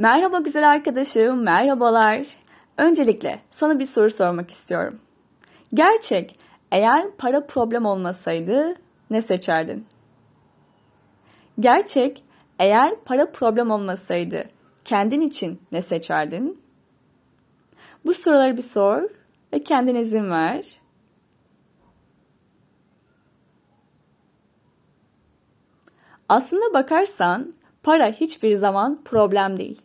Merhaba güzel arkadaşım, merhabalar. Öncelikle sana bir soru sormak istiyorum. Gerçek, eğer para problem olmasaydı ne seçerdin? Gerçek, eğer para problem olmasaydı kendin için ne seçerdin? Bu soruları bir sor ve kendine izin ver. Aslında bakarsan para hiçbir zaman problem değil.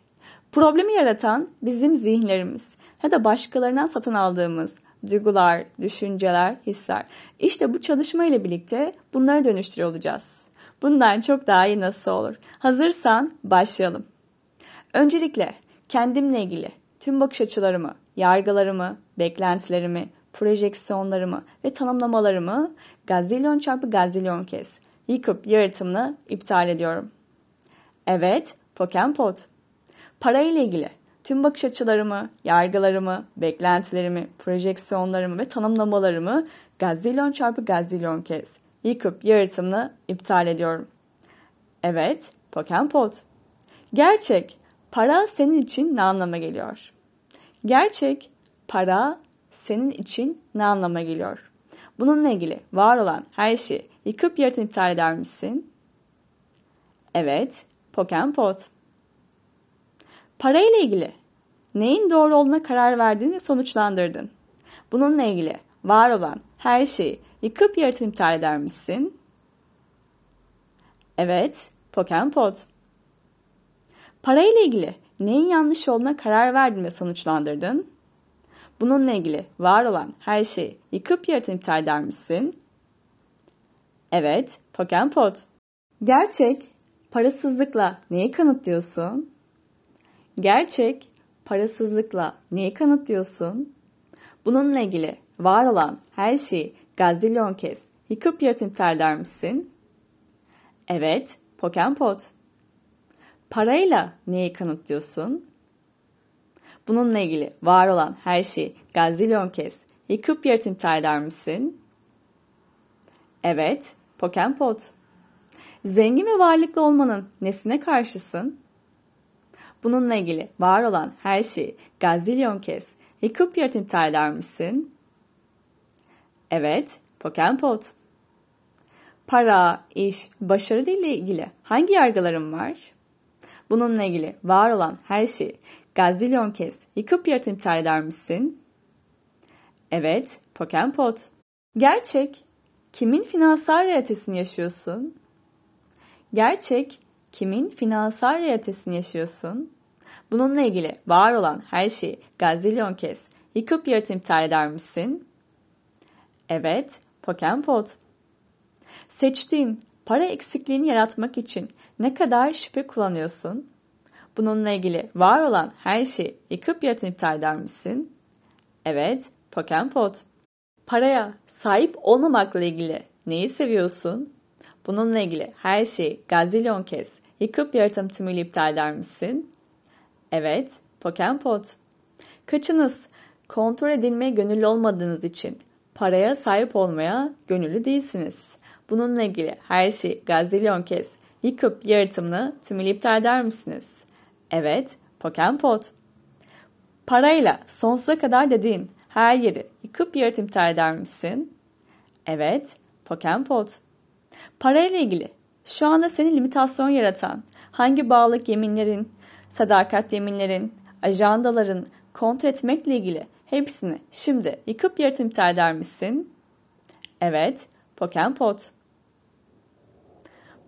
Problemi yaratan bizim zihinlerimiz ya da başkalarından satın aldığımız duygular, düşünceler, hisler. İşte bu çalışma ile birlikte bunları dönüştürüyor olacağız. Bundan çok daha iyi nasıl olur? Hazırsan başlayalım. Öncelikle kendimle ilgili tüm bakış açılarımı, yargılarımı, beklentilerimi, projeksiyonlarımı ve tanımlamalarımı gazilyon çarpı gazilyon kez yıkıp yaratımını iptal ediyorum. Evet, Pokempot. Para ile ilgili tüm bakış açılarımı, yargılarımı, beklentilerimi, projeksiyonlarımı ve tanımlamalarımı gazilyon çarpı gazilyon kez yıkıp yaratımını iptal ediyorum. Evet, Pokempot. Gerçek, para senin için ne anlama geliyor? Gerçek, para senin için ne anlama geliyor? Bununla ilgili var olan her şeyi yıkıp yaratım iptal eder misin? Evet, Pokempot. Para ile ilgili neyin doğru olduğuna karar verdin ve sonuçlandırdın? Bununla ilgili var olan her şeyi yıkıp yaratım iptal eder misin? Evet, Pokempot. Para ile ilgili neyin yanlış olduğuna karar verdin ve sonuçlandırdın? Bununla ilgili var olan her şeyi yıkıp yaratım iptal eder misin? Evet, Pokempot. Gerçek, parasızlıkla neyi kanıtlıyorsun? Gerçek, parasızlıkla neyi kanıtlıyorsun? Bununla ilgili var olan her şeyi gazilyon kez yıkıp yaratım iptal eder misin? Evet, Pokempot. Parayla neyi kanıtlıyorsun? Bununla ilgili var olan her şeyi gazilyon kez yıkıp yaratım iptal eder misin? Evet, Pokempot. Zengin ve varlıklı olmanın nesine karşısın? Bununla ilgili var olan her şeyi gazilyon kez yıkıp yaratım iptal eder misin? Evet, Pokempot. Para, iş, başarı ile ilgili hangi yargılarım var? Bununla ilgili var olan her şeyi gazilyon kez yıkıp yaratım iptal eder misin? Evet, Pokempot. Gerçek, kimin finansal realitesini yaşıyorsun? Gerçek, kimin finansal realitesini yaşıyorsun? Bununla ilgili var olan her şeyi gazilyon kez yıkıp yaratım iptal eder misin? Evet, Pokempot. Seçtiğin para eksikliğini yaratmak için ne kadar şüphe kullanıyorsun? Bununla ilgili var olan her şeyi yıkıp yaratım iptal eder misin? Evet, Pokempot. Paraya sahip olmamakla ilgili neyi seviyorsun? Bununla ilgili her şeyi gazilyon kez yıkıp yaratım tümüyle iptal eder misin? Evet, Pokempot. Kaçınız kontrol edilmeye gönüllü olmadığınız için paraya sahip olmaya gönüllü değilsiniz. Bununla ilgili her şeyi gazilyon kez yıkıp yaratımını tümüyle iptal eder misiniz? Evet, Pokempot. Parayla sonsuza kadar dediğin her yeri yıkıp yaratım iptal eder misin? Evet, Pokempot. Parayla ilgili şu anda seni limitasyon yaratan hangi bağlılık yeminlerin, sadakat yeminlerin, ajandaların kontrol etmekle ilgili hepsini şimdi yıkıp yaratım iptal eder misin? Evet, Pokempot.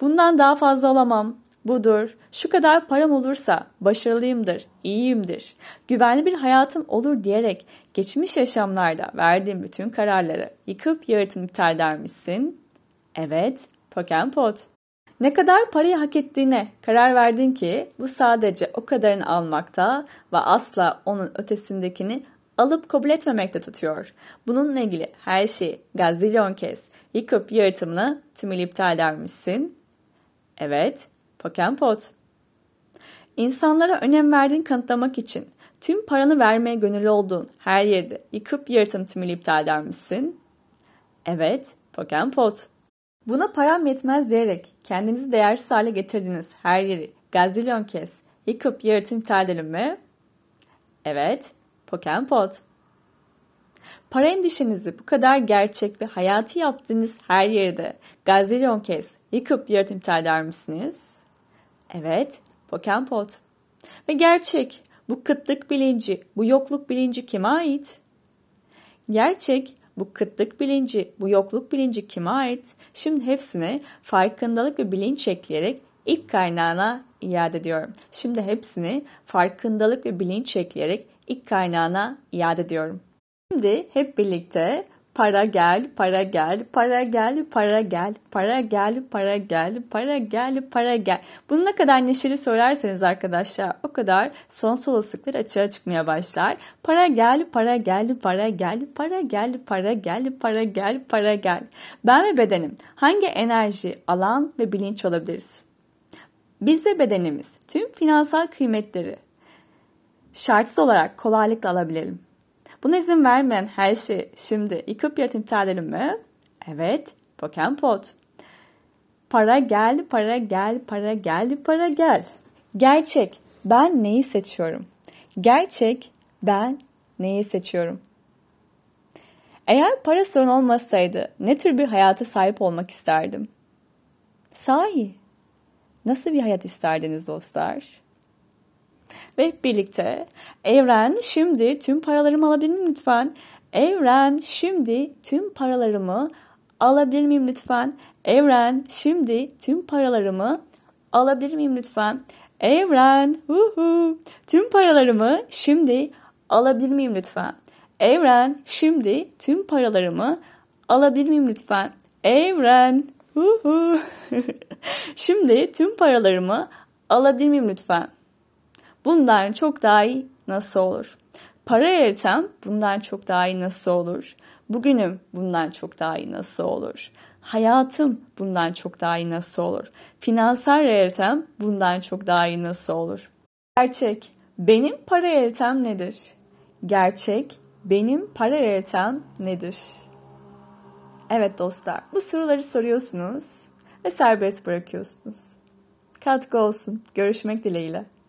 Bundan daha fazla olamam. Budur. Şu kadar param olursa başarılıyımdır, iyiyimdir. Güvenli bir hayatım olur diyerek geçmiş yaşamlarda verdiğim bütün kararları yıkıp yaratım iptal eder misin? Evet, Pokempot. Ne kadar parayı hak ettiğine karar verdin ki bu sadece o kadarını almakta ve asla onun ötesindekini alıp kabul etmemekte tutuyor. Bununla ilgili her şeyi gazilyon kez yıkıp yaratımını tümüyle iptal eder misin? Evet, Pokempot. İnsanlara önem verdiğin kanıtlamak için tüm paranı vermeye gönüllü olduğun her yerde yıkıp yaratım tümüyle iptal eder misin? Evet, Pokempot. Buna param yetmez diyerek kendinizi değersiz hale getirdiğiniz her yeri gazilyon kez Yıkıp yaratım iptal mi? Evet, Pokempot. Para endişenizi bu kadar gerçek ve hayatı yaptığınız her yerde gazilyon kez yıkıp yaratım eder misiniz? Evet, Pokempot. Ve gerçek, bu kıtlık bilinci, bu yokluk bilinci kime ait? Gerçek, bu kıtlık bilinci, bu yokluk bilinci kime ait? Şimdi hepsini farkındalık ve bilinç ekleyerek ilk kaynağına iade ediyorum. Şimdi hepsini farkındalık ve bilinç ekleyerek ilk kaynağına iade ediyorum. Şimdi hep birlikte para gel, para gel, para gel, para gel, para gel, para gel, para gel, para gel. Bunu ne kadar neşeli söylerseniz arkadaşlar o kadar son olasılıklar açığa çıkmaya başlar. Para gel, para gel, para gel, para gel, para gel, para gel, para gel. Ben ve bedenim hangi enerji, alan ve bilinç olabiliriz? Biz ve bedenimiz tüm finansal kıymetleri şartsız olarak kolaylıkla alabilelim. Buna izin vermeyen her şey şimdi yıkıp yaratım iptal edelim mi? Evet, Pokempot. Para gel, para gel, para gel, para gel. Gerçek, ben neyi seçiyorum? Gerçek, ben neyi seçiyorum? Eğer para sorun olmasaydı ne tür bir hayata sahip olmak isterdim? Sahi, nasıl bir hayat isterdiniz dostlar? Ve birlikte evren şimdi tüm paralarımı alabilir miyim lütfen? Evren şimdi tüm paralarımı alabilir miyim lütfen? Evren şimdi tüm paralarımı alabilir miyim lütfen? Evren uhu, tüm paralarımı şimdi alabilir miyim lütfen? Evren şimdi tüm paralarımı alabilir miyim lütfen? Evren uhu. şimdi tüm paralarımı alabilir miyim lütfen? Bundan çok daha iyi nasıl olur? Para yönetem bundan çok daha iyi nasıl olur? Bugünüm bundan çok daha iyi nasıl olur? Hayatım bundan çok daha iyi nasıl olur? Finansal realitem bundan çok daha iyi nasıl olur? Gerçek, benim para realitem nedir? Gerçek, benim para realitem nedir? Evet dostlar, bu soruları soruyorsunuz ve serbest bırakıyorsunuz. Katkı olsun. Görüşmek dileğiyle.